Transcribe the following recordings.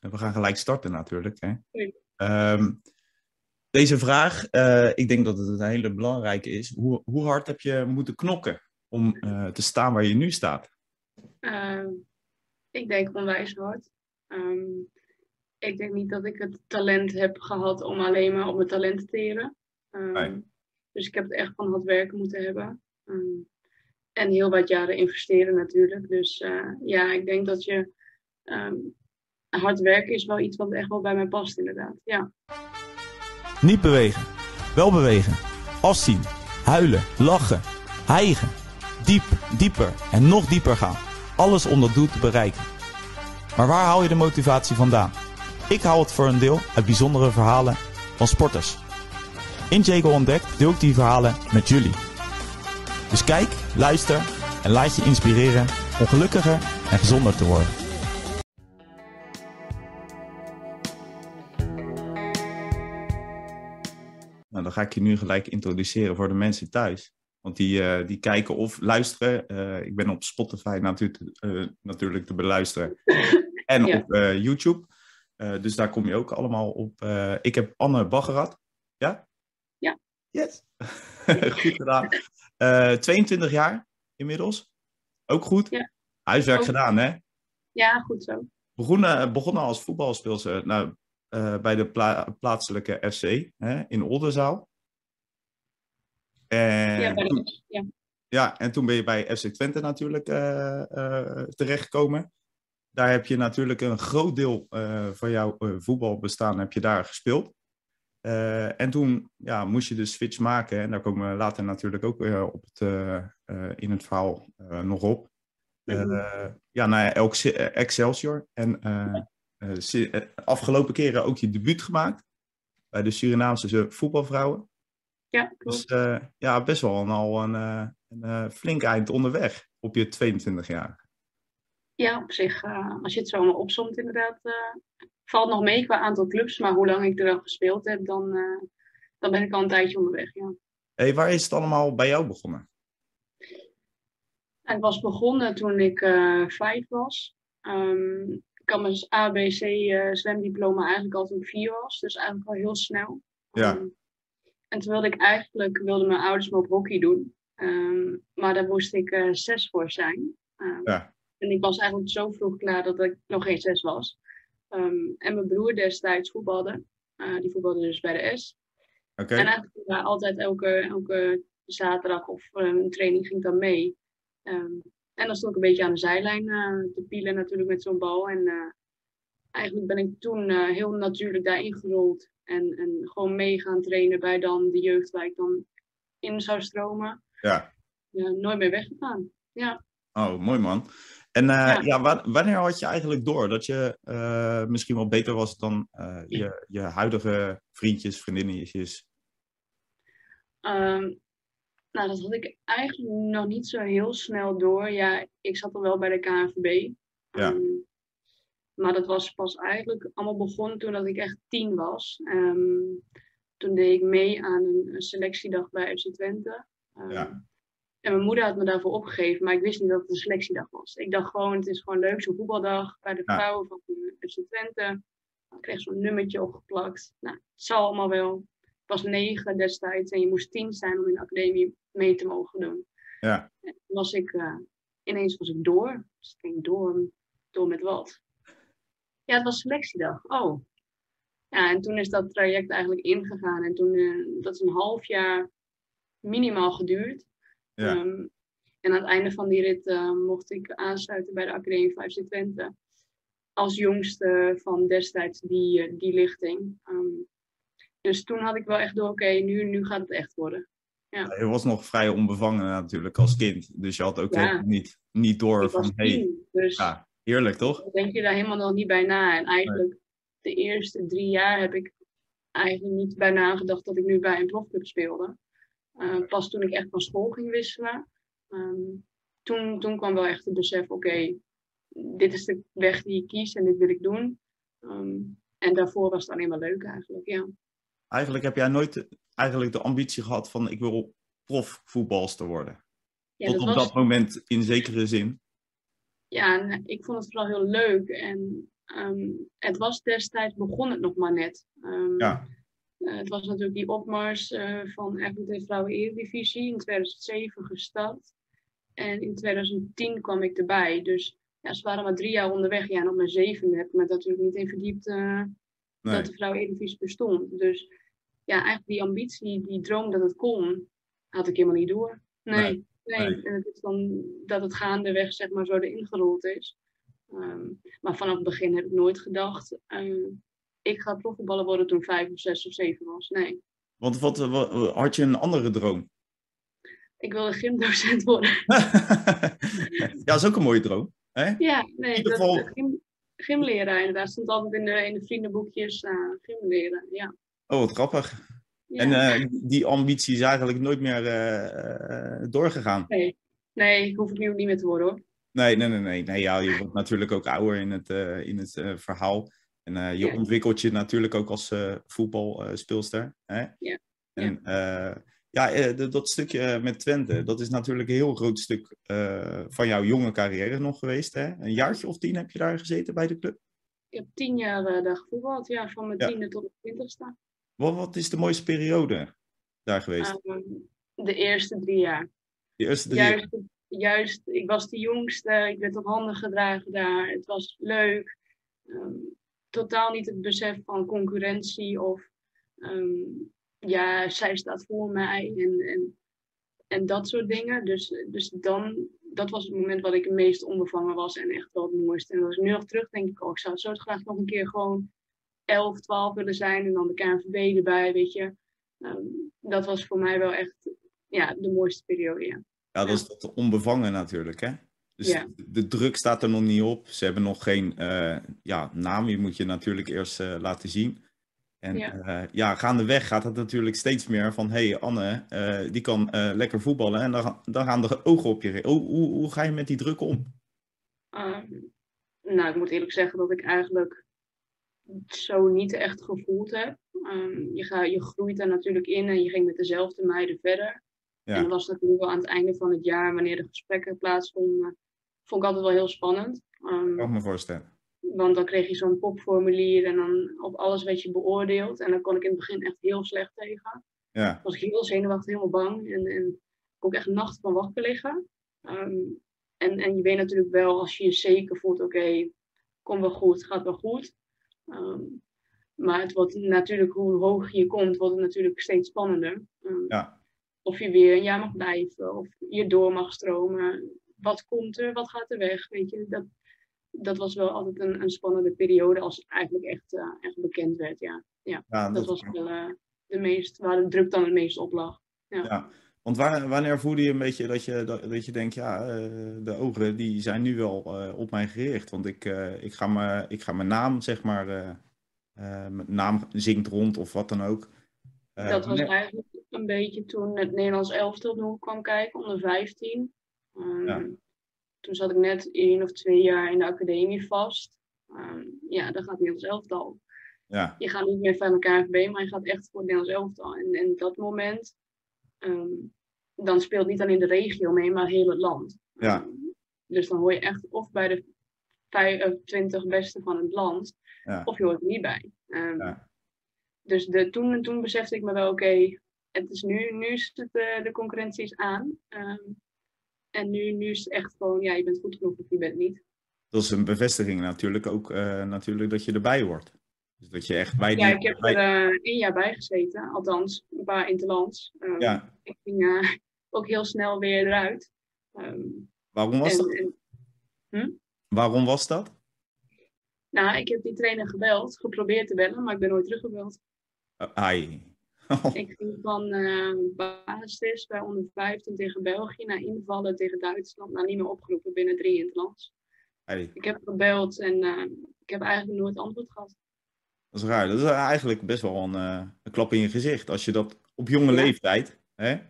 we gaan gelijk starten natuurlijk. Hè? Ehm, deze vraag, eh, ik denk dat het een hele belangrijke is. Hoe, hoe hard heb je moeten knokken om uh, te staan waar je nu staat? Ehm, ik denk onwijs hard. Ehm, ik denk niet dat ik het talent heb gehad om alleen maar op mijn talent te teren. Nee. Dus ik heb het echt van hard werken moeten hebben. en heel wat jaren investeren natuurlijk. Dus uh, ja, ik denk dat je hard werken is wel iets wat echt wel bij mij past, inderdaad. Ja. Niet bewegen. Wel bewegen. Afzien. Huilen. Lachen. Hijgen. Diep, dieper en nog dieper gaan. Alles om dat doel te bereiken. Maar waar haal je de motivatie vandaan? Ik haal het voor een deel uit bijzondere verhalen van sporters. In Jago Ontdekt deel ik die verhalen met jullie. Dus kijk, luister en laat je inspireren om gelukkiger en gezonder te worden. Dan ga ik je nu gelijk introduceren voor de mensen thuis. Want die, uh, die kijken of luisteren. Uh, ik ben op Spotify natuurlijk, uh, natuurlijk te beluisteren. en ja. op YouTube. dus daar kom je ook allemaal op. ik heb Anne Baggerat. Ja? Ja. Yes. goed gedaan. 22 jaar inmiddels. Ook goed. Ja. Huiswerk ook. gedaan, hè? Ja, goed zo. Begonnen, begonnen als voetbalspeelster. Nou, uh, bij de pla plaatselijke FC hè, in Oldenzaal. En ja, toen, ja. ja, en toen ben je bij FC Twente natuurlijk uh, uh, terechtgekomen. Daar heb je natuurlijk een groot deel van jouw voetbalbestaan heb je daar gespeeld. en toen ja, moest je de switch maken. En daar komen we later natuurlijk ook op het, in het verhaal nog op. ja, naar Excelsior. En afgelopen keren ook je debuut gemaakt bij de Surinaamse voetbalvrouwen. Ja, klopt. Dus uh, ja, best wel een, al een, uh, een flink eind onderweg op je 22 jaar. Ja, op zich, als je het zo allemaal opzomt, inderdaad, valt nog mee qua aantal clubs. Maar hoe lang ik er al gespeeld heb, dan, dan ben ik al een tijdje onderweg. Ja. Hey, waar is het allemaal bij jou begonnen? Het was begonnen toen ik vijf was. Um, ik had mijn ABC uh, zwemdiploma eigenlijk al toen ik vier was. Dus eigenlijk al heel snel. Ja. Um, en toen wilde ik eigenlijk, wilden mijn ouders me op hockey doen. Um, maar daar moest ik uh, zes voor zijn. Um, ja. En ik was eigenlijk zo vroeg klaar dat ik nog geen zes was. en mijn broer destijds voetbalde. Uh, die voetbalde dus bij de S. Okay. En eigenlijk daar altijd elke, elke zaterdag of een training ging dan mee. En dan stond ik een beetje aan de zijlijn uh, te pielen natuurlijk met zo'n bal. En uh, eigenlijk ben ik toen uh, heel natuurlijk daarin gerold. En, en gewoon mee gaan trainen bij dan de jeugd waar ik dan in zou stromen. Ja. nooit meer weggegaan. Ja. Oh, mooi man. En ja. ja. wanneer had je eigenlijk door dat je misschien wel beter was dan je, je huidige vriendjes, vriendinnetjes? Um, nou, dat had ik eigenlijk nog niet zo heel snel door. Ja, ik zat al wel bij de KNVB. Ja. Um, maar dat was pas eigenlijk allemaal begonnen toen dat ik echt tien was. Um, toen deed ik mee aan een, selectiedag bij FC Twente. Um, ja. En mijn moeder had me daarvoor opgegeven, maar ik wist niet dat het een selectiedag was. Ik dacht gewoon, het is gewoon leuk, zo'n voetbaldag bij de vrouwen van FC Twente. Ik kreeg zo'n nummertje opgeplakt. Nou, het zal allemaal wel. Was negen destijds en je moest tien zijn om in de academie mee te mogen doen. Ja. En was ik, uh, ineens was ik door. Dus ik denk, door, door met wat? Ja, het was selectiedag. Oh. Ja, en toen is dat traject eigenlijk ingegaan. En toen, uh, dat is een half jaar minimaal geduurd. Ja. Um, en aan het einde van die rit uh, mocht ik aansluiten bij de Academie 5 Twente. Als jongste van destijds die, die lichting. Um, dus toen had ik wel echt door, oké, okay, nu, nu gaat het echt worden. Ja. Je was nog vrij onbevangen natuurlijk als kind. Dus je had ook ja. niet, niet door ik van, hé, hey, dus ja, heerlijk toch? denk je daar helemaal nog niet bij na. En eigenlijk nee. de eerste drie jaar heb ik eigenlijk niet bij nagedacht dat ik nu bij een profclub speelde. Uh, pas toen ik echt van school ging wisselen, um, toen, toen kwam wel echt het besef, oké, okay, dit is de weg die ik kies en dit wil ik doen. Um, en daarvoor was het alleen maar leuk eigenlijk, ja. Eigenlijk heb jij nooit eigenlijk de ambitie gehad van ik wil profvoetbalster worden. Ja, Tot dat op was... dat moment in zekere zin. Ja, ik vond het vooral heel leuk. En Ehm, het was destijds, begon het nog maar net. Ehm, Ja. eh, het was natuurlijk die opmars eh, van de Vrouwen Eredivisie in 2007 gestart. En in 2010 kwam ik erbij. Dus ja, ze waren maar drie jaar onderweg. Ja, en op mijn zevende heb ik me natuurlijk niet in verdiept eh, Nee. dat de Vrouwen Eredivisie bestond. Dus ja, eigenlijk die ambitie, die droom dat het kon, had ik helemaal niet door. Nee, Nee. En het is dan dat het gaandeweg zeg maar zo erin gerold is. Ehm, maar vanaf het begin heb ik nooit gedacht, eh, ik ga profvoetballer worden toen ik vijf of zes of zeven was. Nee, Want wat, wat- had je een andere droom? ik wilde gymdocent worden. ja, dat is ook een mooie droom. Hè? ja, nee, ieder dat, geval- gym, gymleraar inderdaad. Stond altijd in de, in de vriendenboekjes, uh, gymleraar, ja. Oh, wat grappig. ja. En eh, die ambitie is eigenlijk nooit meer eh, eh, doorgegaan. nee. nee, ik hoef het nu ook niet meer te worden hoor. Nee, nee, nee, nee. nee ja, je wordt natuurlijk ook ouder in het, in het verhaal. En je Ja. ontwikkelt je natuurlijk ook als voetbalspeelster. hè? Ja. En ja, dat stukje met Twente, dat is natuurlijk een heel groot stuk van jouw jonge carrière nog geweest. Hè? Een jaartje of tien heb je daar gezeten bij de club. Ik heb tien jaar daar gevoetbald, ja, van mijn Ja. tiende tot mijn twintigste. Wat, wat is de mooiste periode daar geweest? Ehm, de eerste drie jaar. Die eerste drie Juist, juist, ik was de jongste, ik werd op handen gedragen daar. Het was leuk. Ehm, totaal niet het besef van concurrentie of ehm, ja, zij staat voor mij en, en, en dat soort dingen. Dus, dus dan, dat was het moment wat ik het meest onbevangen was en echt wel het mooiste. En als ik nu nog terug denk ik, oh, ik zou zo graag nog een keer gewoon 11, 12 willen zijn en dan de KNVB erbij, weet je. Ehm, dat was voor mij wel echt ja, de mooiste periode, ja. Ja, dat is dat onbevangen natuurlijk, hè? Dus Ja. de, druk staat er nog niet op. Ze hebben nog geen eh, ja, naam. Je moet je natuurlijk eerst eh, laten zien. En Ja. ja. ja, gaandeweg gaat het natuurlijk steeds meer van... hé, hey, Anne, die kan lekker voetballen. En dan, gaan- dan gaan de ogen op je. Hoe, hoe, hoe ga je met die druk om? Ehm, nou, ik moet eerlijk zeggen dat ik eigenlijk zo niet echt gevoeld heb. Ehm, je, ga, je groeit daar natuurlijk in en je ging met dezelfde meiden verder. Ja. En dat was natuurlijk wel aan het einde van het jaar, wanneer de gesprekken plaatsvonden, vond ik altijd wel heel spannend. Kan ik me voorstellen. want dan kreeg je zo'n popformulier en dan op alles werd je beoordeeld. En daar kon ik in het begin echt heel slecht tegen. Ja, was ik heel zenuwachtig, helemaal bang. En, en kon ik echt nacht van wakker liggen. Ehm, en, en je weet natuurlijk wel, als je je zeker voelt, oké, komt wel goed, gaat wel goed. Ehm, maar het wordt natuurlijk, hoe hoger je komt, wordt het natuurlijk steeds spannender. Ehm, ja, Of je weer een jaar mag blijven, of je door mag stromen. Wat komt er, wat gaat er weg, weet je. Dat, dat was wel altijd een, een spannende periode, als het eigenlijk echt, eh, echt bekend werd, ja. ja ja, dat was wel eh, de meest, waar de druk dan het meest op lag. Ja, want waar- wanneer voelde je een beetje dat je, dat, dat je denkt, ja, eh, de ogen die zijn nu wel eh, op mij gericht. Want ik, eh, ik, ga me, ik ga mijn naam, zeg maar, mijn naam zingt rond of wat dan ook. Dat was eigenlijk een beetje toen het Nederlands elftal nog kwam kijken, onder 15. Ehm, Ja. Toen zat ik net één of twee jaar in de academie vast. Ehm, ja, dan gaat het Nederlands elftal. Ja, Je gaat niet meer van elkaar KNVB, maar je gaat echt voor het Nederlands elftal. En, en dat moment, ehm, dan speelt niet alleen de regio mee, maar heel het land. Ja. Dus dan hoor je echt of bij de 25 beste van het land, Ja. of je hoort er niet bij. Ehm, Ja. Dus de, toen, toen besefte ik me wel, oké, het is nu, nu is het, eh, de concurrentie is aan. Ehm, en nu, nu is het echt gewoon, ja, je bent goed genoeg of je bent niet. dat is een bevestiging natuurlijk ook, eh, natuurlijk dat je erbij hoort. Dus dat je echt bij. Ja, ik heb er eh, één jaar bij gezeten, althans, een paar interlands. Ehm, ja. Ik ging eh, ook heel snel weer eruit. Ehm, Waarom was en, dat? en, Waarom was dat? nou, ik heb die trainer gebeld, geprobeerd te bellen, maar ik ben nooit teruggebeld. Uh, ai. Ik ging van eh basis bij onder 15 tegen België naar invallen tegen Duitsland, naar niet meer opgeroepen binnen drie interlands. ai. Ik heb gebeld en ik heb eigenlijk nooit antwoord gehad. Dat is raar. Dat is eigenlijk best wel een, eh, een klap in je gezicht. Als je dat op jonge Ja. leeftijd, hè? Ja,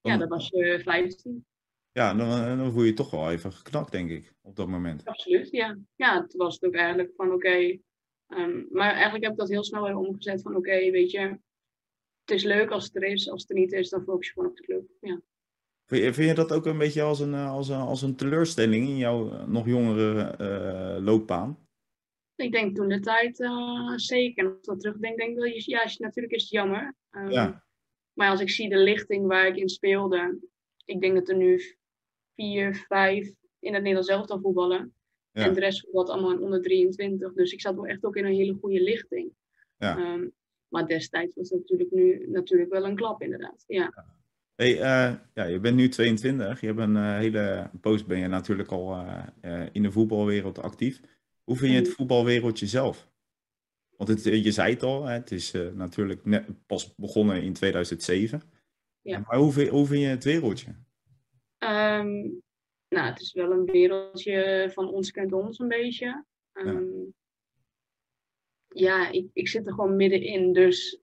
Dan- dat was je 15. Ja, dan, eh, dan voel je je toch wel even geknakt, denk ik, op dat moment. Absoluut, ja. Ja, het was het ook eigenlijk van oké. ehm, maar eigenlijk heb ik dat heel snel weer omgezet van oké, weet je. Het is leuk als het er is. Als het er niet is, dan focus je gewoon op de club. Ja. Vind je, vind je dat ook een beetje als een, eh, als een, als een teleurstelling in jouw eh, nog jongere eh, loopbaan? Ik denk toen de tijd uh, zeker. Als ik dat terugdenk, denk ik wel, ja, natuurlijk is het jammer. Um, Ja. Maar als ik zie de lichting waar ik in speelde, ik denk dat er nu vier, vijf in het Nederlands elftal voetballen. Ja. En de rest voetbalt allemaal in onder 23. Dus ik zat wel echt ook in een hele goede lichting. Ja. Ehm, maar destijds was het natuurlijk nu natuurlijk wel een klap, inderdaad. Ja. Hey, eh, ja, je bent nu 22. Je hebt een eh, hele post ben je natuurlijk al eh, eh, in de voetbalwereld actief. Hoe vind je het voetbalwereldje zelf? Want het, je zei het al, het is eh, natuurlijk net pas begonnen in 2007. Ja. Maar hoe vind, hoe vind je het wereldje? Ehm, nou, het is wel een wereldje van ons kent ons een beetje. Ehm, ja, ik, ik zit er gewoon middenin. Dus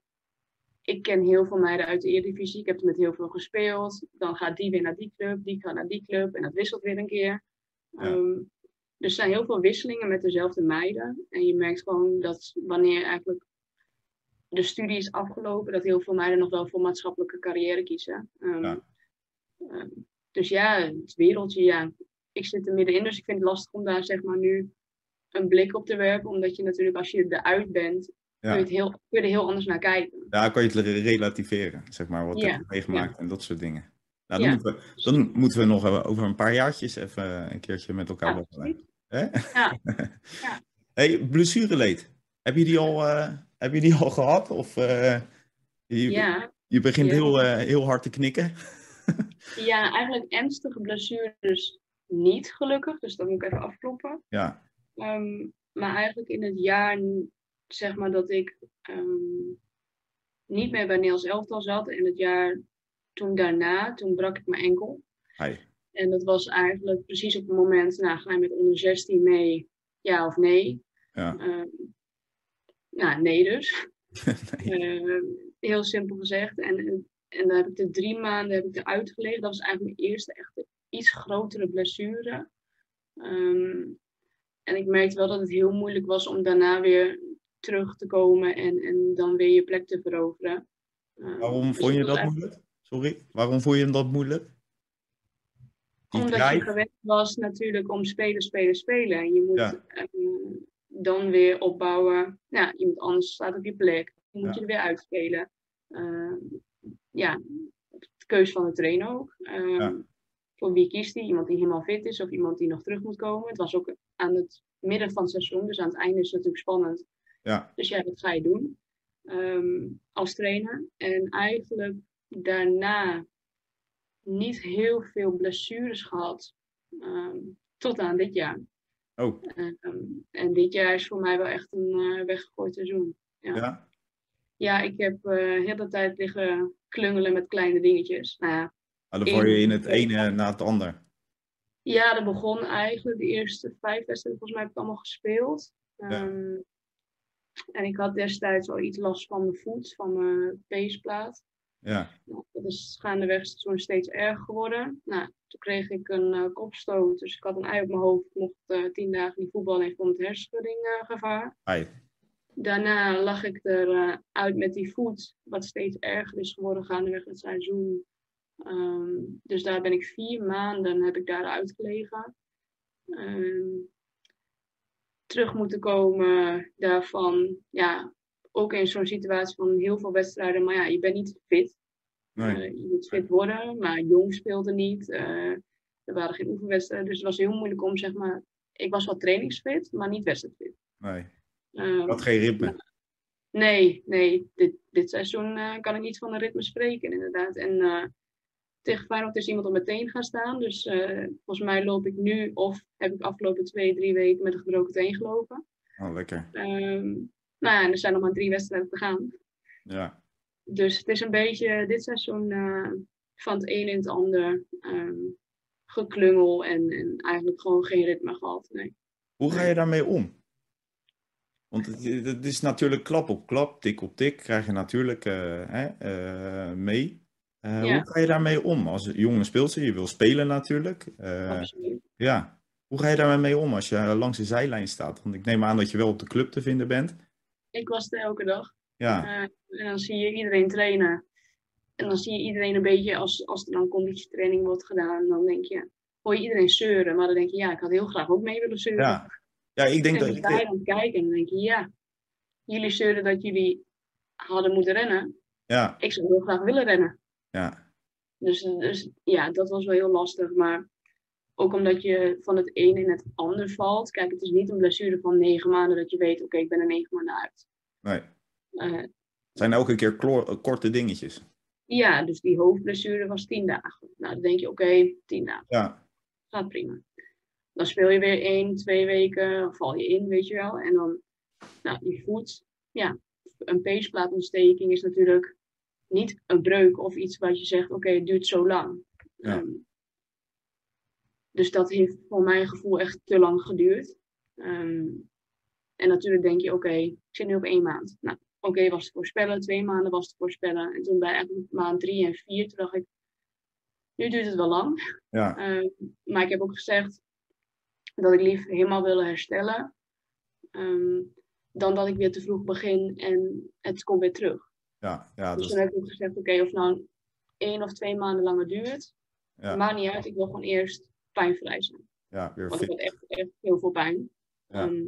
ik ken heel veel meiden uit de Eredivisie. Ik heb er met heel veel gespeeld. Dan gaat die weer naar die club, die gaat naar die club. En dat wisselt weer een keer. Ja. Ehm, er zijn heel veel wisselingen met dezelfde meiden. En je merkt gewoon dat wanneer eigenlijk de studie is afgelopen, dat heel veel meiden nog wel voor maatschappelijke carrière kiezen. Ehm, Ja. ehm, dus ja, het wereldje, ja. Ik zit er middenin, dus ik vind het lastig om daar zeg maar nu een blik op te werpen. Omdat je natuurlijk, als je eruit bent, kun, Ja. je het heel, kun je er heel anders naar kijken. Ja, kan je het re- relativeren, zeg maar, wat Ja, je meegemaakt en dat soort dingen. Nou, dan, Ja. moeten we, dan moeten we nog over een paar jaartjes even een keertje met elkaar Ja, babbelen. Hè? Ja. Hey, blessureleed. Heb je die al, eh, heb je die al gehad? Of eh, je, Ja, je begint Ja. heel, eh, heel hard te knikken? ja, eigenlijk ernstige blessures niet gelukkig. Dus dat moet ik even afkloppen. Ja, Ehm, maar eigenlijk in het jaar, zeg maar, dat ik ehm, niet meer bij Nederlands elftal zat. En het jaar toen daarna, toen brak ik mijn enkel. hi. En dat was eigenlijk precies op het moment, nou, ga je met onder 16 mee, ja of nee? Ja. Ehm, nou, nee dus. nee. Eh, heel simpel gezegd. En, en dan heb ik de drie maanden heb ik eruit gelegen. Dat was eigenlijk mijn eerste echte iets grotere blessure. Ehm, en ik merkte wel dat het heel moeilijk was om daarna weer terug te komen en, en dan weer je plek te veroveren. Ehm, Waarom dus vond je dat eigenlijk- moeilijk? Sorry, waarom vond je dat moeilijk? Die Omdat je gewend was natuurlijk om spelen, spelen, spelen. En je moet Ja. eh, dan weer opbouwen. Ja, iemand anders staat op je plek. Dan moet Ja. je er weer uitspelen. Eh, ja, de keuze van de trainer ook. Eh, Ja. Voor wie kiest hij? Iemand die helemaal fit is of iemand die nog terug moet komen? Het was ook aan het midden van het seizoen, dus aan het einde is het natuurlijk spannend. Ja, Dus ja, wat ga je doen ehm, als trainer? En eigenlijk daarna niet heel veel blessures gehad. ehm, tot aan dit jaar. oh, Ehm, en dit jaar is voor mij wel echt een eh, weggegooid seizoen. Ja, ja. ja ik heb eh de hele tijd liggen klungelen met kleine dingetjes. Nou ja, Nou, dan je in het ene na het ander. Ja, dat begon eigenlijk. De eerste vijf wedstrijden volgens mij heb ik allemaal gespeeld. Ja. Ehm, en ik had destijds al iets last van mijn voet, van mijn peesplaat. Ja, dat is gaandeweg seizoen steeds erger geworden. Nou, toen kreeg ik een eh, kopstoot, dus ik had een ei op mijn hoofd. Mocht eh, tien dagen niet voetballen en ik vond het hersenschudding eh, gevaar. hi. Daarna lag ik eruit uit met die voet, wat steeds erger is geworden gaandeweg het seizoen. Ehm, dus daar ben ik vier maanden heb ik daar uitgelegen. Ehm, terug moeten komen daarvan, ja, ook in zo'n situatie van heel veel wedstrijden, maar ja, je bent niet fit. Nee. Eh, je moet fit worden, maar jong speelde niet. Eh, er waren geen oefenwedstrijden, dus het was heel moeilijk om, zeg maar, ik was wel trainingsfit, maar niet wedstrijdfit. Nee, ik had geen ritme. Nee, nee. Dit, dit seizoen eh, kan ik niet van een ritme spreken, inderdaad. En eh, tegen Feyenoord is iemand op meteen gaan staan. Dus volgens mij loop ik nu, of heb ik afgelopen twee, drie weken met een gebroken teen gelopen. Oh, lekker. Ehm, nou en er zijn nog maar drie wedstrijden te gaan. Ja, Dus het is een beetje dit seizoen eh, van het een in het ander ehm, geklungel en, en eigenlijk gewoon geen ritme gehad. Nee. Hoe ga je daarmee om? Want het, het is natuurlijk klap op klap, tik op tik, krijg je natuurlijk eh, hè, eh, mee. Ja. Hoe ga je daarmee om? Als jonge speelster, je wil spelen natuurlijk. Absoluut. ja. Hoe ga je daarmee om als je langs de zijlijn staat? Want ik neem aan dat je wel op de club te vinden bent. Ik was er elke dag. Ja, Eh, en dan zie je iedereen trainen. En dan zie je iedereen een beetje, als, als er dan conditietraining wordt gedaan, dan denk je, hoor je iedereen zeuren. Maar dan denk je, ja, ik had heel graag ook mee willen zeuren. ja. Ja, ik denk En dat... dan aan het kijken en dan denk je, ja, jullie zeuren dat jullie hadden moeten rennen. Ja, Ik zou heel graag willen rennen. ja, Dus, dus ja, dat was wel heel lastig. Maar ook omdat je van het een in het ander valt. Kijk, het is niet een blessure van negen maanden dat je weet, oké, ik ben er negen maanden uit. nee. Eh, Het zijn elke keer klo- korte dingetjes. ja, dus die hoofdblessure was tien dagen. Nou, dan denk je, oké, tien dagen. Ja, Gaat prima. Dan speel je weer één, twee weken, val je in, weet je wel. En dan, nou, die voet, ja, een peesplaatontsteking is natuurlijk niet een breuk of iets wat je zegt, oké, het duurt zo lang. Ja. Ehm, dus dat heeft voor mijn gevoel echt te lang geduurd. Ehm, en natuurlijk denk je, oké, ik zit nu op één maand. Nou, oké, was te voorspellen. Twee maanden was te voorspellen. En toen bij eigenlijk maand drie en vier, toen dacht ik, nu duurt het wel lang. ja, Ehm, maar ik heb ook gezegd dat ik liever helemaal wil herstellen. ehm, dan dat ik weer te vroeg begin en het komt weer terug. ja, ja, dus dus, toen heb ik ook gezegd, oké, of nou één of twee maanden langer duurt. ja, Maakt niet uit, ik wil gewoon eerst pijnvrij zijn. ja, weer Want ik had echt, echt heel veel pijn. Ja. Ehm,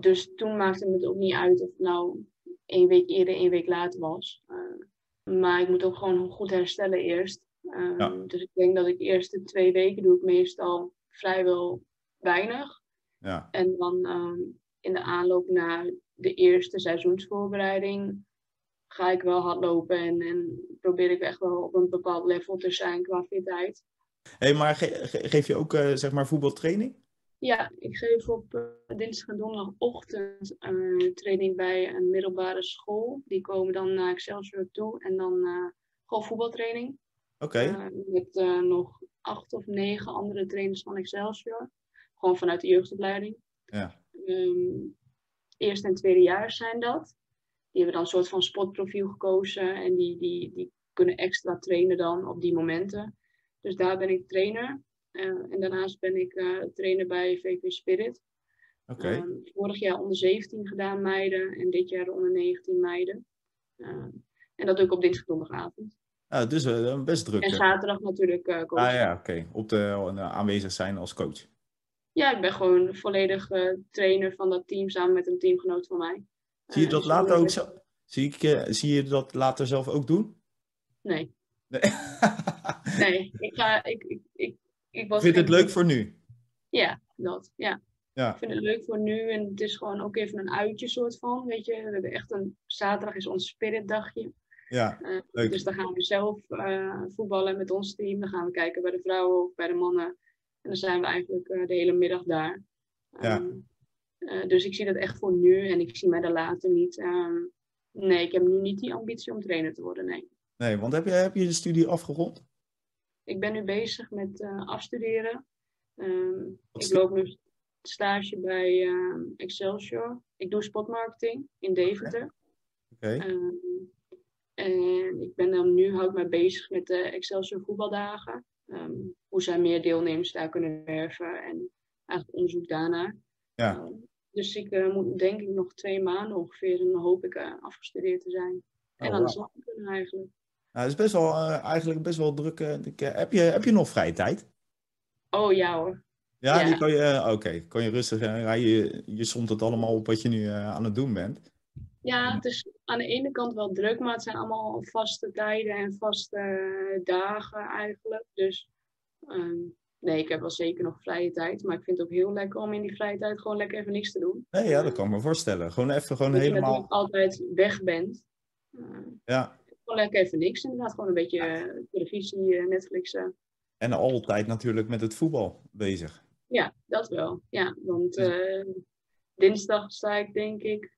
dus toen maakte het ook niet uit of het nou één week eerder, één week later was. Eh, maar ik moet ook gewoon goed herstellen eerst. Ehm, Ja. Dus ik denk dat ik de eerste twee weken doe ik meestal vrijwel weinig. Ja, En dan ehm, in de aanloop naar de eerste seizoensvoorbereiding ga ik wel hardlopen en, en probeer ik echt wel op een bepaald level te zijn qua fitheid. Hey, maar ge- ge- geef je ook eh, zeg maar voetbaltraining? Ja, ik geef op eh, dinsdag en donderdagochtend eh, training bij een middelbare school. Die komen dan naar Excelsior toe en dan gewoon voetbaltraining. Oké, Eh, met nog acht of negen andere trainers van Excelsior. Gewoon vanuit de jeugdopleiding. ja, Ehm eerste en tweede jaar zijn dat. Die hebben dan een soort van sportprofiel gekozen en die, die, die kunnen extra trainen dan op die momenten. Dus daar ben ik trainer. Eh, en daarnaast ben ik eh, trainer bij VV Spirit. oké. Ehm, vorig jaar onder 17 gedaan meiden en dit jaar onder 19 meiden. En dat doe ik op dinsdag donderdagavond. Ja, dus eh, best druk. En eh. zaterdag natuurlijk eh coach. Ah ja, oké. Op de eh, aanwezig zijn als coach. Ja, ik ben gewoon volledig eh, trainer van dat team samen met een teamgenoot van mij. Zie je Eh, dat dus later ook zo? Zie, ik, eh, zie je dat later zelf ook doen? Nee, Nee. nee. Ik, ga, ik, ik, ik, ik was Vind je het leuk voor nu? Ja, dat. Ja. Ja, Ik vind het leuk voor nu en het is gewoon ook even een uitje soort van. Weet je, we hebben echt een zaterdag is ons spiritdagje. ja, Eh, Leuk. dus dan gaan we zelf eh, voetballen met ons team. Dan gaan we kijken bij de vrouwen of bij de mannen. En dan zijn we eigenlijk eh, de hele middag daar. Ja. Ehm, eh, dus ik zie dat echt voor nu en ik zie mij daar later niet. ehm, nee, ik heb nu niet die ambitie om trainer te worden. Nee. nee, want heb je, heb je de studie afgerond? Ik ben nu bezig met eh, afstuderen. Ehm, ik loop nu stage bij ehm, Excelsior. Ik doe sportmarketing in Deventer. Oké, Ehm, en ik ben dan nu hou ik mij bezig met de Excelsior voetbaldagen. Ehm, hoe zij meer deelnemers daar kunnen werven en eigenlijk onderzoek daarnaar. ja. Dus ik eh, moet denk ik nog twee maanden ongeveer en dan hoop ik eh, afgestudeerd te zijn. En aan de slag te kunnen eigenlijk. Nou, het is best wel, eh, eigenlijk best wel druk. ik, eh, heb, je, heb je nog vrije tijd? Oh ja hoor. Ja, Ja. die kan je, eh, oké, kan je rustig, je, je somt het allemaal op wat je nu aan het doen bent. Ja, het is aan de ene kant wel druk, maar het zijn allemaal vaste tijden en vaste dagen eigenlijk. Dus ehm, nee, ik heb wel zeker nog vrije tijd. Maar ik vind het ook heel lekker om in die vrije tijd gewoon lekker even niks te doen. Nee, ja, dat kan ik me voorstellen. Gewoon even, gewoon Dat je helemaal, altijd weg bent. Eh, ja. Gewoon lekker even niks inderdaad. Gewoon een beetje eh, televisie, eh, Netflixen. En altijd natuurlijk met het voetbal bezig. Ja, dat wel. Ja, want Dus- eh, dinsdag sta ik denk ik,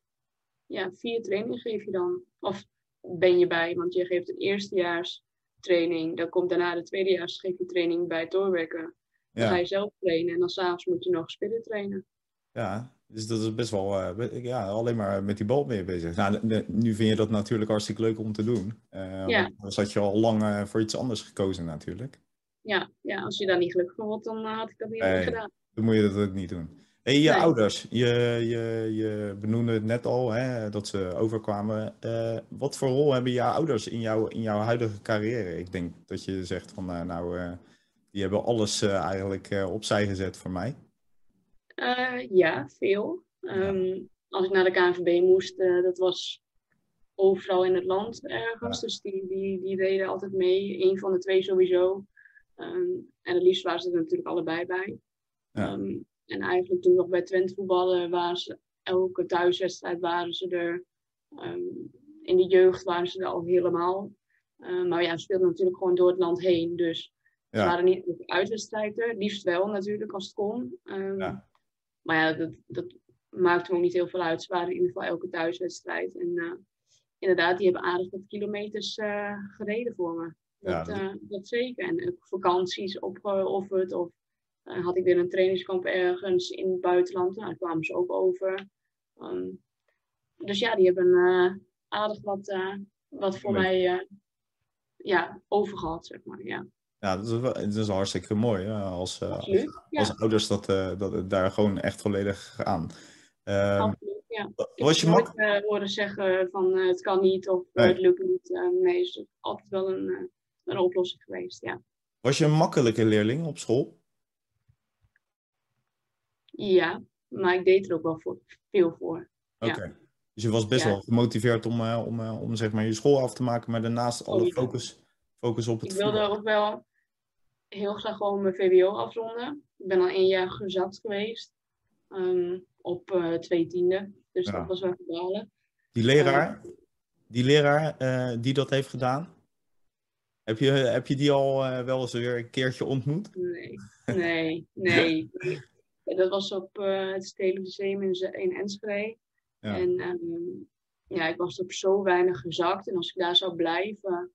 ja, vier trainingen geef je dan. Of ben je bij, want je geeft een eerstejaars training. Dan komt daarna de tweedejaars geef je training bij het doorwerken. Dan ga je zelf trainen en dan s'avonds moet je nog spitten trainen. ja. Dus dat is best wel, eh, ja, alleen maar met die bal mee bezig. Nou, nu vind je dat natuurlijk hartstikke leuk om te doen. Eh, Ja. want Dan zat je al lang eh, voor iets anders gekozen natuurlijk. Ja, ja, als je daar niet gelukkig van wordt, dan had ik dat niet Nee. gedaan. Dan moet je dat ook niet doen. Hey, je Nee. ouders, je, je, je benoemde het net al, hè, dat ze overkwamen. Wat voor rol hebben jouw ouders in, jouw in jouw huidige carrière? Ik denk dat je zegt van, nou, die hebben alles eigenlijk opzij gezet voor mij. Uh, ja, veel. Ehm, als ik naar de KNVB moest, uh, dat was overal in het land ergens. Dus die, die, die deden altijd mee. Eén van de twee sowieso. Um, en het liefst waren ze er natuurlijk allebei bij. Ja. Um, en eigenlijk toen nog bij Twente voetballen waren ze elke thuiswedstrijd waren ze er. in de jeugd waren ze er al helemaal. maar ja, ze speelden natuurlijk gewoon door het land heen. Dus ja. ze waren niet uitwedstrijden. Liefst wel natuurlijk als het kon. Ja. Maar ja, dat, dat maakte me ook niet heel veel uit. Ze waren in ieder geval elke thuiswedstrijd. En uh, inderdaad, die hebben aardig wat kilometers uh, gereden voor me. Dat, ja, dat... Uh, dat zeker. En ook vakanties opgeofferd. Of had ik weer een trainingskamp ergens in het buitenland. Nou, daar kwamen ze ook over. Um, dus ja, die hebben aardig wat, wat voor mij ja, overgehad, zeg maar. Ja. Ja, dat is, wel, dat is hartstikke mooi? Als, uh, als, als, ouders dat, uh, dat daar gewoon echt volledig gaan. Uh, Absoluut, ja. Was je nooit uh, horen zeggen van het kan niet of nee. het lukt niet. nee, het is altijd wel een, een oplossing geweest, ja. Was je een makkelijke leerling op school? Ja, maar ik deed er ook wel voor, veel voor. Oké. Ja. Dus je was best ja. wel gemotiveerd om, om, om zeg maar je school af te maken, maar daarnaast alle focus, focus op het Ik wilde voetbal. ook wel heel graag gewoon mijn VWO afronden. Ik ben al één jaar gezakt geweest. Um, op uh, twee tiende. Dus ja. dat was wel gedaan. Die leraar, uh, die, leraar uh, die dat heeft gedaan, heb je, heb je die al wel eens weer een keertje ontmoet? Nee, nee, nee. dat was op het Stedelijk Museum in, in Enschede. Ja. En um, ja, ik was op zo weinig gezakt. En als ik daar zou blijven,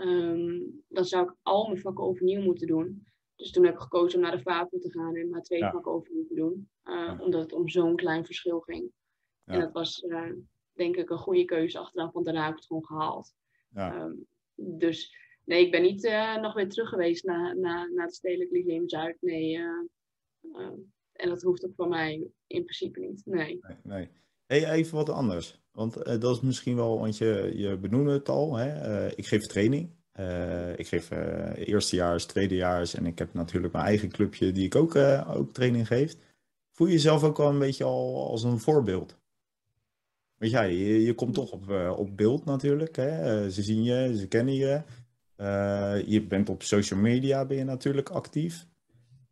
um, dan zou ik al mijn vakken overnieuw moeten doen. Dus toen heb ik gekozen om naar de VAPO te gaan en maar twee ja. vakken overnieuw te doen. Uh, ja. Omdat het om zo'n klein verschil ging. Ja. En dat was uh, denk ik een goede keuze achteraf, want daarna heb ik het gewoon gehaald. Um, dus nee, ik ben niet uh, nog weer terug geweest naar, naar, naar het Stedelijk Lyceum Zuid. Nee, en dat hoeft ook voor mij in principe niet. Nee. nee, nee. Hey, even wat anders. Want uh, dat is misschien wel, want je, je benoemde het al. Hè? Uh, ik geef training. Uh, ik geef eerstejaars, tweedejaars en ik heb natuurlijk mijn eigen clubje die ik ook, ook training geef. Voel je jezelf ook wel een beetje al als een voorbeeld? Want ja, je, je komt toch op, op beeld natuurlijk. Hè? ze zien je, ze kennen je. je bent op social media ben je natuurlijk actief.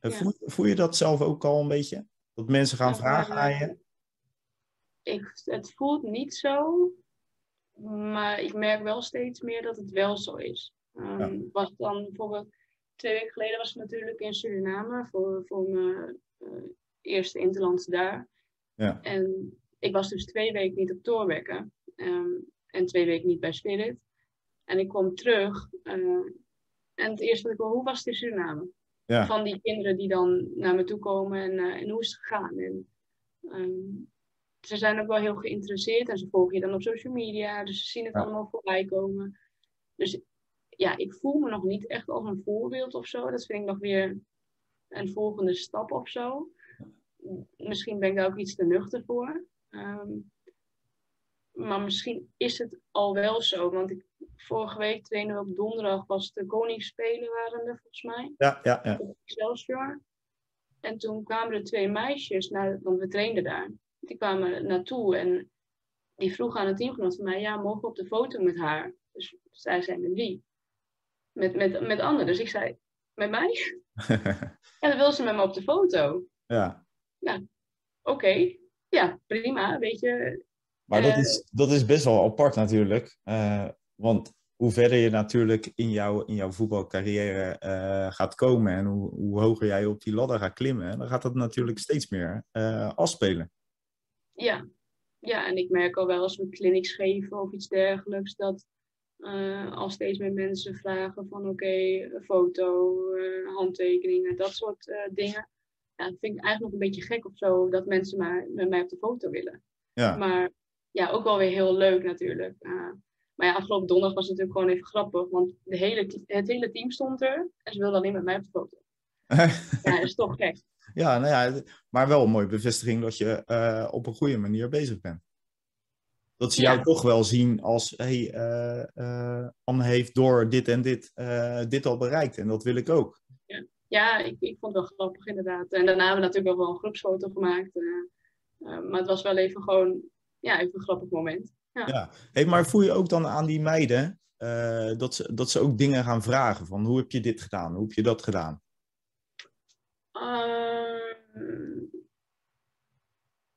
Ja. Voel, voel, je dat zelf ook al een beetje? Dat mensen gaan vragen aan je? Ik, het voelt niet zo, maar ik merk wel steeds meer dat het wel zo is. Um, ja. Was dan bijvoorbeeld twee weken geleden was ik natuurlijk in Suriname voor, voor mijn uh, eerste interlands daar. Ja. En ik was dus twee weken niet op Toorbekken um, en twee weken niet bij Spirit. En ik kwam terug uh, en het eerste wat ik wil, hoe was het in Suriname? Ja. Van die kinderen die dan naar me toe komen en, uh, en hoe is het gegaan? En, um, ze zijn ook wel heel geïnteresseerd en ze volgen je dan op social media. Dus ze zien het ja. allemaal voorbij komen. Dus ja, ik voel me nog niet echt als een voorbeeld of zo. Dat vind ik nog weer een volgende stap of zo. Misschien ben ik daar ook iets te nuchter voor. Um, maar misschien is het al wel zo. Want ik, vorige week trainen we op donderdag was de Koningsspelen waren er volgens mij. Ja, ja, ja. Excelsior. En toen kwamen er twee meisjes, naar, want we trainden daar die kwamen naartoe en die vroegen aan het teamgenoot van mij, ja, mogen we op de foto met haar? Dus zij zei, met wie? Met, met, met anderen. Dus ik zei, met mij? en dan wil ze met me op de foto. Ja. Nou, oké. Okay. Ja, prima, weet je. Maar dat, uh, is, dat is best wel apart natuurlijk. Uh, want hoe verder je natuurlijk in, jou, in jouw voetbalcarrière uh, gaat komen en hoe, hoe hoger jij op die ladder gaat klimmen, dan gaat dat natuurlijk steeds meer afspelen. Ja. ja, en ik merk al wel als we clinics geven of iets dergelijks, dat uh, al steeds meer mensen vragen van oké, okay, foto, uh, handtekeningen, dat soort uh, dingen. Ja, dat vind ik eigenlijk nog een beetje gek of zo, dat mensen maar met mij op de foto willen. Ja. Maar ja, ook wel weer heel leuk natuurlijk. maar ja, afgelopen donderdag was het natuurlijk gewoon even grappig, want de hele, het hele team stond er en ze wilden alleen met mij op de foto. ja, dat is toch gek. Ja, nou ja, maar wel een mooie bevestiging dat je uh, op een goede manier bezig bent. Dat ze jou ja. toch wel zien als, hey, uh, uh, Anne heeft door dit en dit, dit al bereikt en dat wil ik ook. Ja, ja, ik, ik vond het wel grappig inderdaad. En daarna hebben we natuurlijk ook wel een groepsfoto gemaakt. maar het was wel even gewoon, ja, even een grappig moment. Ja. ja. Hey, maar voel je ook dan aan die meiden dat, ze, dat ze ook dingen gaan vragen? Van hoe heb je dit gedaan? Hoe heb je dat gedaan?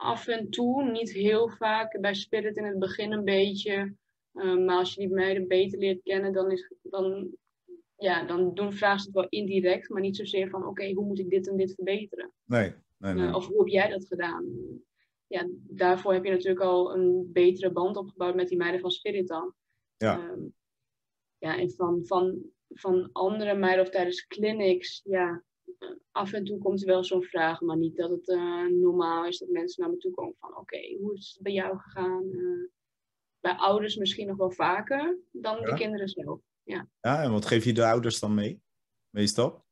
Af en toe, niet heel vaak. Bij Spirit in het begin een beetje. Ehm, maar als je die meiden beter leert kennen, dan, is, dan, ja, dan doen vragen ze het wel indirect, maar niet zozeer van oké, hoe moet ik dit en dit verbeteren? Nee, nee, nee. Uh, of hoe heb jij dat gedaan? Ja, daarvoor heb je natuurlijk al een betere band opgebouwd met die meiden van Spirit dan. Ja. Um, ja, en van, van, van andere meiden of tijdens clinics, ja, af en toe komt er wel zo'n vraag, maar niet dat het uh, normaal is dat mensen naar me toe komen van oké, hoe is het bij jou gegaan? Uh, bij ouders misschien nog wel vaker dan ja. de kinderen zelf. Ja. ja, en wat geef je de ouders dan mee, meestal?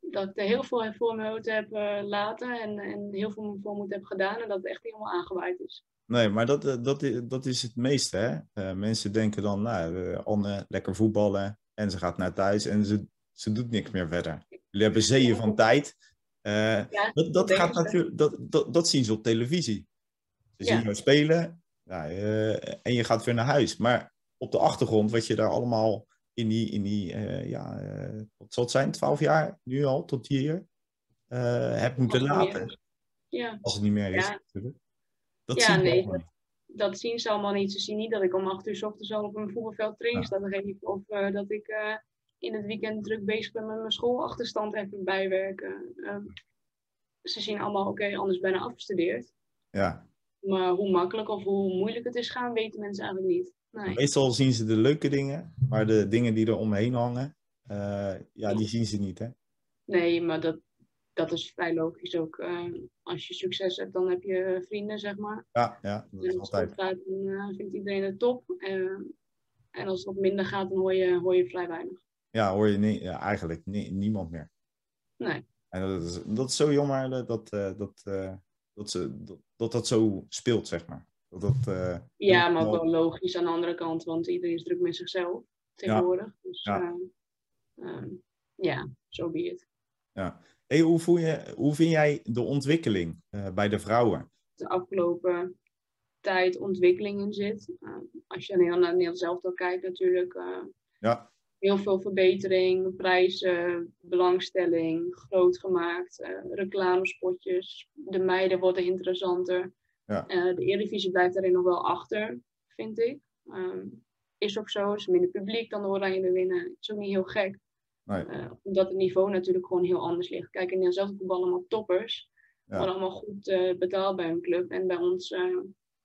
Dat ik er heel veel voor me heb uh, laten en, en heel veel voor moet heb gedaan en dat het echt helemaal aangewaaid is. Nee, maar dat, dat, dat is het meeste. Hè? mensen denken dan, nou, Anne, lekker voetballen en ze gaat naar thuis en ze, ze doet niks meer verder. Jullie hebben zeeën van tijd. Uh, dat, dat, gaat natuurlijk, dat, dat, dat zien ze op televisie. Ze zien jou spelen ja, uh, en je gaat weer naar huis. Maar op de achtergrond, wat je daar allemaal in die, in die uh, ja, wat zal het zijn, twaalf jaar nu al tot hier, hebt moeten laten. Ja. Als het niet meer is, natuurlijk. Dat ja, nee, dat, dat, zien ze allemaal niet. Ze zien niet dat ik om acht uur s ochtends al op een voetbalveld train sta. Of dat ik in het weekend druk bezig ben met mijn schoolachterstand even bijwerken. Um, ze zien allemaal, oké, anders ben ik afgestudeerd. Ja. Maar hoe makkelijk of hoe moeilijk het is gaan, weten mensen eigenlijk niet. Nee. Meestal zien ze de leuke dingen, maar de dingen die er omheen hangen, uh, ja, die zien ze niet, hè? Nee, maar dat, dat is vrij logisch ook. Uh, als je succes hebt, dan heb je vrienden, zeg maar. Ja, ja dat is en als het altijd. gaat, dan uh, vindt iedereen het top. en als het wat minder gaat, dan hoor je, hoor je vrij weinig ja, hoor je nie, ja, eigenlijk nie, niemand meer. Nee. En dat is, dat is zo jammer dat, dat, dat, dat, ze, dat, dat, dat zo speelt, zeg maar. Dat, dat, uh, ja, maar ook wel logisch aan de andere kant, want iedereen is druk met zichzelf tegenwoordig. Ja. Dus ja, um, ja zo so be it. Ja. Hey, hoe, voel je, hoe vind jij de ontwikkeling bij de vrouwen? De afgelopen tijd ontwikkeling in zit. als je naar Nederland zelf al kijkt natuurlijk. ja heel veel verbetering, prijzen, belangstelling, groot gemaakt, uh, reclamespotjes. De meiden worden interessanter. Ja. Uh, de Eredivisie blijft daarin nog wel achter, vind ik. Um, is ook zo, is minder publiek dan de Oranje winnen. Is ook niet heel gek. Nee. Uh, omdat het niveau natuurlijk gewoon heel anders ligt. Kijk, in Nederland voetbal allemaal toppers. Ja. Worden allemaal goed betaald bij hun club. En bij ons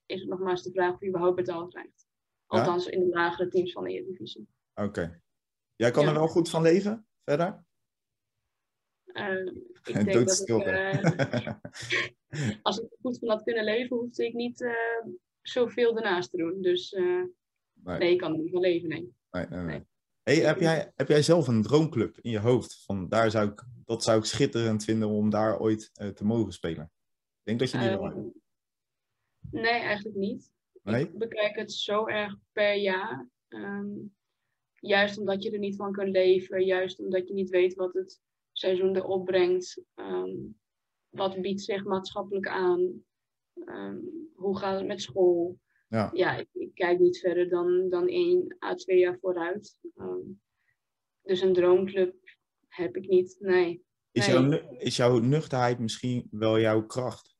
is het nog maar eens de vraag of je überhaupt betaald krijgt. Althans, ja? in de lagere teams van de Eredivisie. Oké. Jij kan er wel goed van leven, verder? Uh, ik denk dat ik, uh, als ik er goed van had kunnen leven, hoefde ik niet uh, zoveel ernaast te doen. Dus nee. nee. ik kan er niet van leven, nee. nee. Hey, heb, jij, heb jij zelf een droomclub in je hoofd? Van daar zou ik, dat zou ik schitterend vinden om daar ooit te mogen spelen. Ik denk dat je die wel hebt. Nee, eigenlijk niet. Nee? Ik bekijk het zo erg per jaar. Um, Juist omdat je er niet van kunt leven, juist omdat je niet weet wat het seizoen erop brengt. Um, wat biedt zich maatschappelijk aan? Um, hoe gaat het met school? Ja, ja ik, ik, kijk niet verder dan, dan één à twee jaar vooruit. Um, dus een droomclub heb ik niet, nee. Is, nee. Jouw, is jouw nuchterheid misschien wel jouw kracht?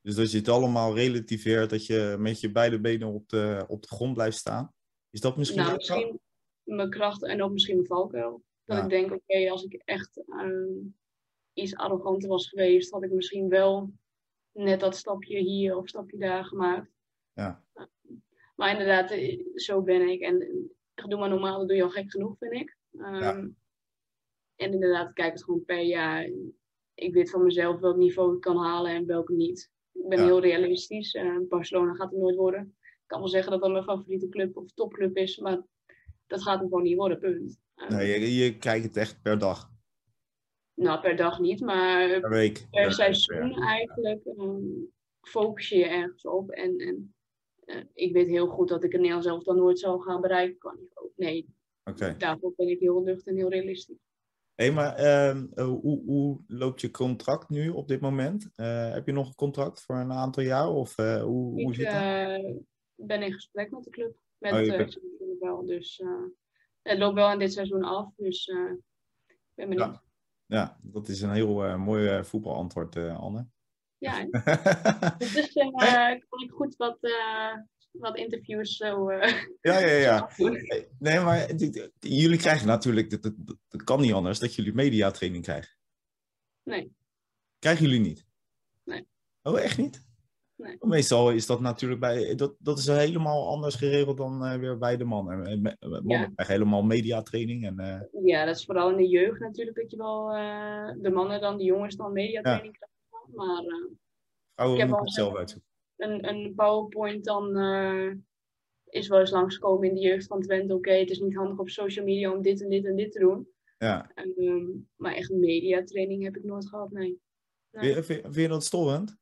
Dus dat je het allemaal relativeert, dat je met je beide benen op de, op de grond blijft staan? Is dat misschien nou, misschien, mijn kracht en ook misschien mijn valkuil. Dat Ja. ik denk, oké, als ik echt ehm, iets arroganter was geweest, had ik misschien wel net dat stapje hier of stapje daar gemaakt. Ja. Maar inderdaad, eh, zo ben ik. En eh, doe maar normaal, dat doe je al gek genoeg, vind ik. Ehm, Ja. En inderdaad, ik kijk het gewoon per jaar. Ik weet van mezelf welk niveau ik kan halen en welke niet. Ik ben Ja. heel realistisch. Eh, Barcelona gaat het nooit worden. Ik kan wel zeggen dat dat mijn favoriete club of topclub is, maar dat gaat hem gewoon niet worden, punt. Eh, Nee, je, je kijkt het echt per dag, Nou, per dag niet, maar per week. per seizoen eigenlijk ehm, focus je je ergens op. En, en eh, ik weet heel goed dat ik het Nederlands zelf dan nooit zal gaan bereiken niveau. Nee, Oké. daarvoor ben ik heel nuchter en heel realistisch. Hey, maar ehm, eh, hoe, hoe loopt je contract nu op dit moment? Eh, heb je nog een contract voor een aantal jaar? Of hoe, hoe Ik zit dat? eh, ben in gesprek met de club. Met Oh, wel. Dus eh, het loopt wel in dit seizoen af. Dus eh, ik ben benieuwd. Ja, Ja, dat is een heel eh, mooi voetbalantwoord, Anne. hè? Dus kan ik goed wat, wat interviews zo eh, ja, ja, ja. Nee, maar jullie krijgen natuurlijk, dat, dat, dat kan niet anders, dat jullie mediatraining krijgen. Nee. Krijgen jullie niet? Nee. Oh, echt niet? Nee. Meestal is dat natuurlijk bij, dat, dat is helemaal anders geregeld dan eh, weer bij de mannen. Eh, me- Mannen Ja. krijgen helemaal mediatraining en eh, Ja, dat is vooral in de jeugd natuurlijk dat je wel eh, de mannen dan, de jongens dan mediatraining krijgen. Maar eh, vrouwen Ik heb al zelf uitzoeken. een, een PowerPoint dan eh, is wel eens langskomen in de jeugd van Twente. Oké, het is niet handig op social media om dit en dit en dit te doen. Ja. Ehm, maar echt mediatraining heb ik nooit gehad, nee. Vind, je- vind, vind je dat storend?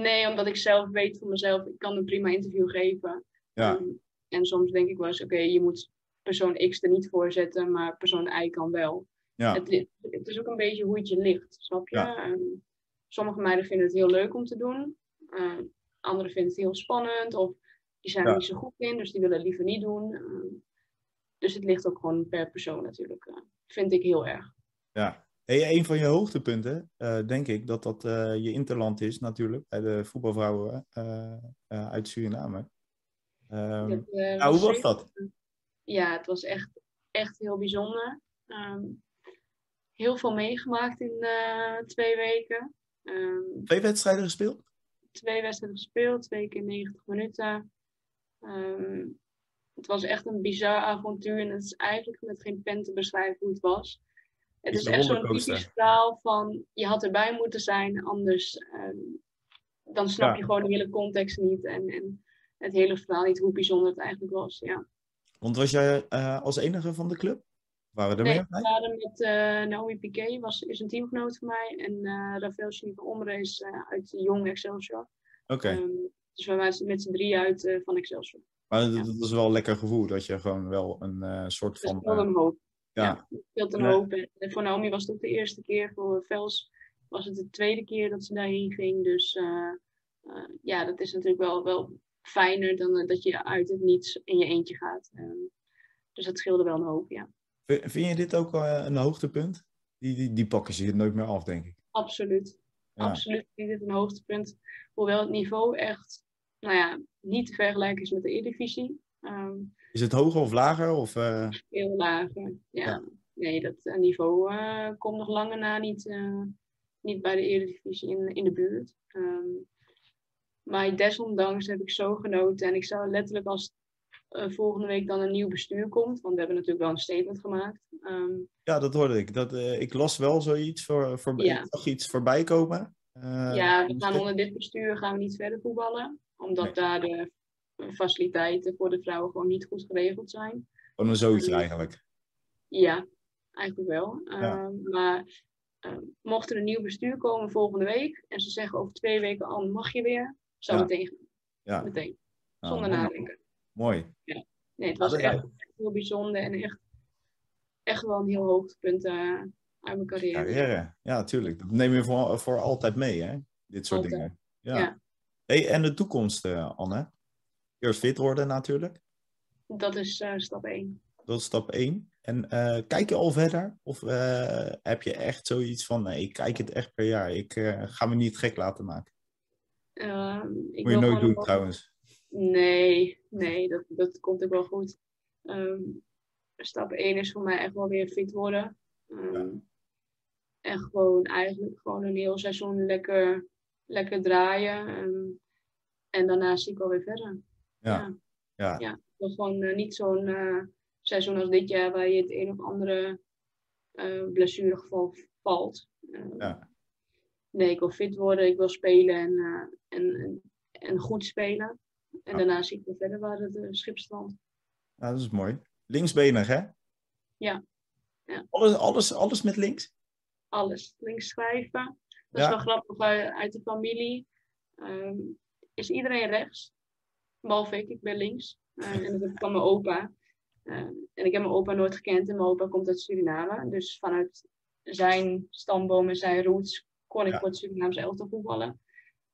Nee, omdat ik zelf weet van mezelf, ik kan een prima interview geven. Ja. Ehm, en soms denk ik wel eens, oké, je moet persoon X er niet voor zetten, maar persoon Y kan wel. Ja. Het, is ook een beetje hoe het je ligt, snap je? Ja. Ehm, sommige meiden vinden het heel leuk om te doen. Ehm anderen vinden het heel spannend of die zijn er Ja. niet zo goed in, dus die willen het liever niet doen. Ehm, dus het ligt ook gewoon per persoon natuurlijk. eh, vind ik heel erg. Ja. Hey, een van je hoogtepunten, eh, denk ik, dat dat eh, je interland is natuurlijk, bij de voetbalvrouwen eh, uit Suriname. Ehm, Dat, eh, nou, hoe was dat? Ja, het was echt, echt heel bijzonder. Ehm, heel veel meegemaakt in twee weken. Ehm, Twee wedstrijden gespeeld? twee wedstrijden gespeeld, twee keer 90 minuten. Het was echt een bizar avontuur en het is eigenlijk met geen pen te beschrijven hoe het was. Het Is is echt zo'n typisch verhaal van je had erbij moeten zijn, anders ehm, dan snap Ja. je gewoon de hele context niet en, en het hele verhaal niet hoe bijzonder het eigenlijk was. Ja. Want was jij eh, als enige van de club? Waren er Nee, meer we waren met eh, Naomi Piquet, was, is een teamgenoot van mij. En eh Rafael Chinique Omre is uit Jong Excelsior. Oké, Ehm, dus we waren met z'n drie uit van Excelsior. maar dat, dat is wel een lekker gevoel, dat je gewoon wel een soort van... het speelde eh, een hoop. Ja, speelde een hoop. En voor Naomi was het ook de eerste keer. Voor Vels was het de tweede keer dat ze daarheen ging. Dus eh, eh, ja, dat is natuurlijk wel, wel fijner dan eh, dat je uit het niets in je eentje gaat. Ehm, dus dat scheelde wel een hoop, ja. vind, je dit ook een hoogtepunt? Die, die, die pakken ze je nooit meer af, denk ik. Absoluut. Ja. Absoluut vind ik dit een hoogtepunt. Hoewel het niveau echt, nou ja, niet te vergelijken is met de Eredivisie. Ehm Is het hoger of lager? Of, eh, veel lager. Ja. Ja. Nee, dat eh, niveau eh, komt nog lange na niet, eh, niet bij de Eredivisie in, in de buurt. Ehm, maar desondanks heb ik zo genoten. En ik zou letterlijk als eh, volgende week dan een nieuw bestuur komt. Want we hebben natuurlijk wel een statement gemaakt. Ehm, ja, dat hoorde ik. Dat, eh, ik las wel zoiets voor, voor Ja. ik zag iets voorbij komen. Eh, ja, we gaan onder dit bestuur gaan we niet verder voetballen. Omdat Nee. daar de faciliteiten voor de vrouwen gewoon niet goed geregeld zijn. Gewoon een zootje eigenlijk. Ja, eigenlijk wel. Ja. Ehm, maar ehm, mocht er een nieuw bestuur komen volgende week en ze zeggen over twee weken al mag je weer, zou Ja. meteen gaan. Ja, Meteen. nou, Zonder nadenken. Mooi. Nee, het was dat- echt, echt heel bijzonder en echt, echt wel een heel hoogtepunt eh, uit mijn carrière. Carrière. Ja, tuurlijk. Dat neem je voor, voor altijd mee, hè? Dit soort Altijd. dingen. Ja. Ja. Hey, en de toekomst, eh, Anne? Eerst fit worden natuurlijk. Dat is eh, stap 1. Dat is stap 1. En eh, kijk je al verder? Of eh, heb je echt zoiets van, nee, ik kijk het echt per jaar. Ik ga me niet gek laten maken. Ehm, ik Moet je nooit doen trouwens. Nee, nee, dat, dat komt ook wel goed. Ehm, stap 1 is voor mij echt wel weer fit worden. Ehm, Ja. En gewoon eigenlijk gewoon een heel seizoen lekker, lekker draaien. En daarna zie ik wel weer verder. Ja. Ja. ja. Gewoon eh, niet zo'n eh, seizoen als dit jaar waar je het een of andere eh blessuregeval valt. Ja. Nee, ik wil fit worden, ik wil spelen en, en, en, en goed spelen. En Ja. daarna zie ik wel verder waar het schip strandt. Ja, dat is mooi. Linksbenig, hè? Ja. Ja. Alles, alles, alles met links? Alles. Links schrijven. Dat Ja. is wel grappig uit, uit de familie. Ehm, is iedereen rechts? Behalve ik, ik ben links. Eh, en dat heb ik van mijn opa. Eh, en ik heb mijn opa nooit gekend en mijn opa komt uit Suriname. Dus vanuit zijn stamboom en zijn roots kon ik Ja. voor het Surinaamse elftal voetballen.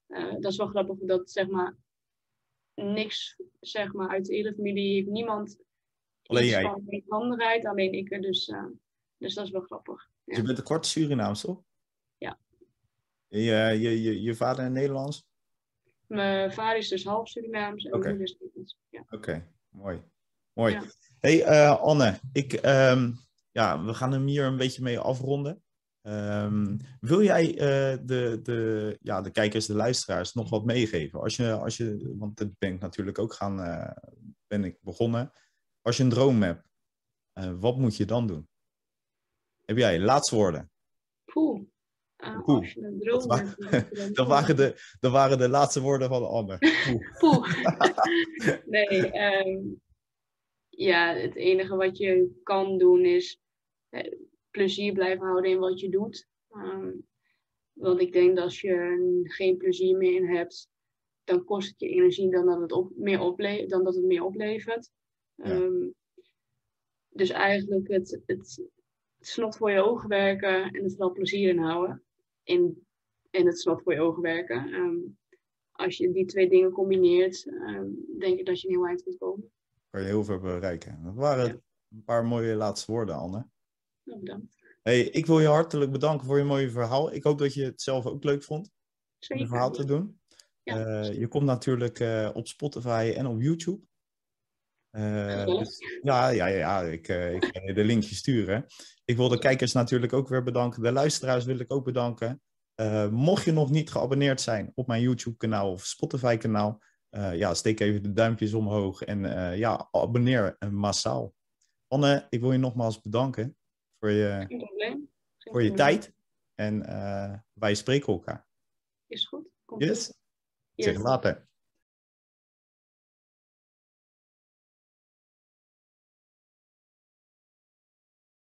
Eh, dat is wel grappig dat zeg maar niks zeg maar uit de hele familie heeft niemand Alleen jij. van handigheid, alleen ik er dus. dus dat is wel grappig. Je bent een kort Surinaams, toch? Ja. Je, je, je, je vader in Nederlands? Mijn vader is dus half Surinaams en Oké. mijn moeder is Nederlands. Ja. Oké, mooi. Mooi. Ja. Hey eh, Anne, ik, ehm, ja, we gaan hem hier een beetje mee afronden. Ehm, wil jij eh, de, de, ja, de kijkers, de luisteraars nog wat meegeven? Als je, als je, want dit ben ik natuurlijk ook gaan, eh, ben ik begonnen. Als je een droom hebt, wat moet je dan doen? Heb jij laatste woorden? Poeh. Poeh. Droom Dat waren de, dat waren de laatste woorden van Anne. Oeh. Poeh. nee, ehm, ja, het enige wat je kan doen is eh, plezier blijven houden in wat je doet. Ehm, want ik denk dat als je geen plezier meer in hebt, dan kost het je energie dan dat het, op, meer, ople dan dat het meer oplevert. Ja. Ehm, dus eigenlijk het, het, het snot voor je ogen werken en er vooral plezier in houden. In, in het snot voor je ogen werken. Ehm, als je die twee dingen combineert, ehm, denk ik dat je een heel eind kunt komen. Kan je heel veel bereiken. Dat waren Ja. een paar mooie laatste woorden, Anne. Nou, bedankt. Hey, ik wil je hartelijk bedanken voor je mooie verhaal. Ik hoop dat je het zelf ook leuk vond om een verhaal te doen. Ja. Eh, je komt natuurlijk eh, op Spotify en op YouTube. Eh, dus- ja, ja, ja, ik, eh, ik ga je de linkje sturen. Ik wil de kijkers natuurlijk ook weer bedanken. De luisteraars wil ik ook bedanken. Eh, mocht je nog niet geabonneerd zijn op mijn YouTube-kanaal of Spotify-kanaal, ja, steek even de duimpjes omhoog en ja, abonneer massaal. Anne, ik wil je nogmaals bedanken voor je, voor je tijd. En wij spreken elkaar. Is goed. Komt Yes? zeg Yes. later.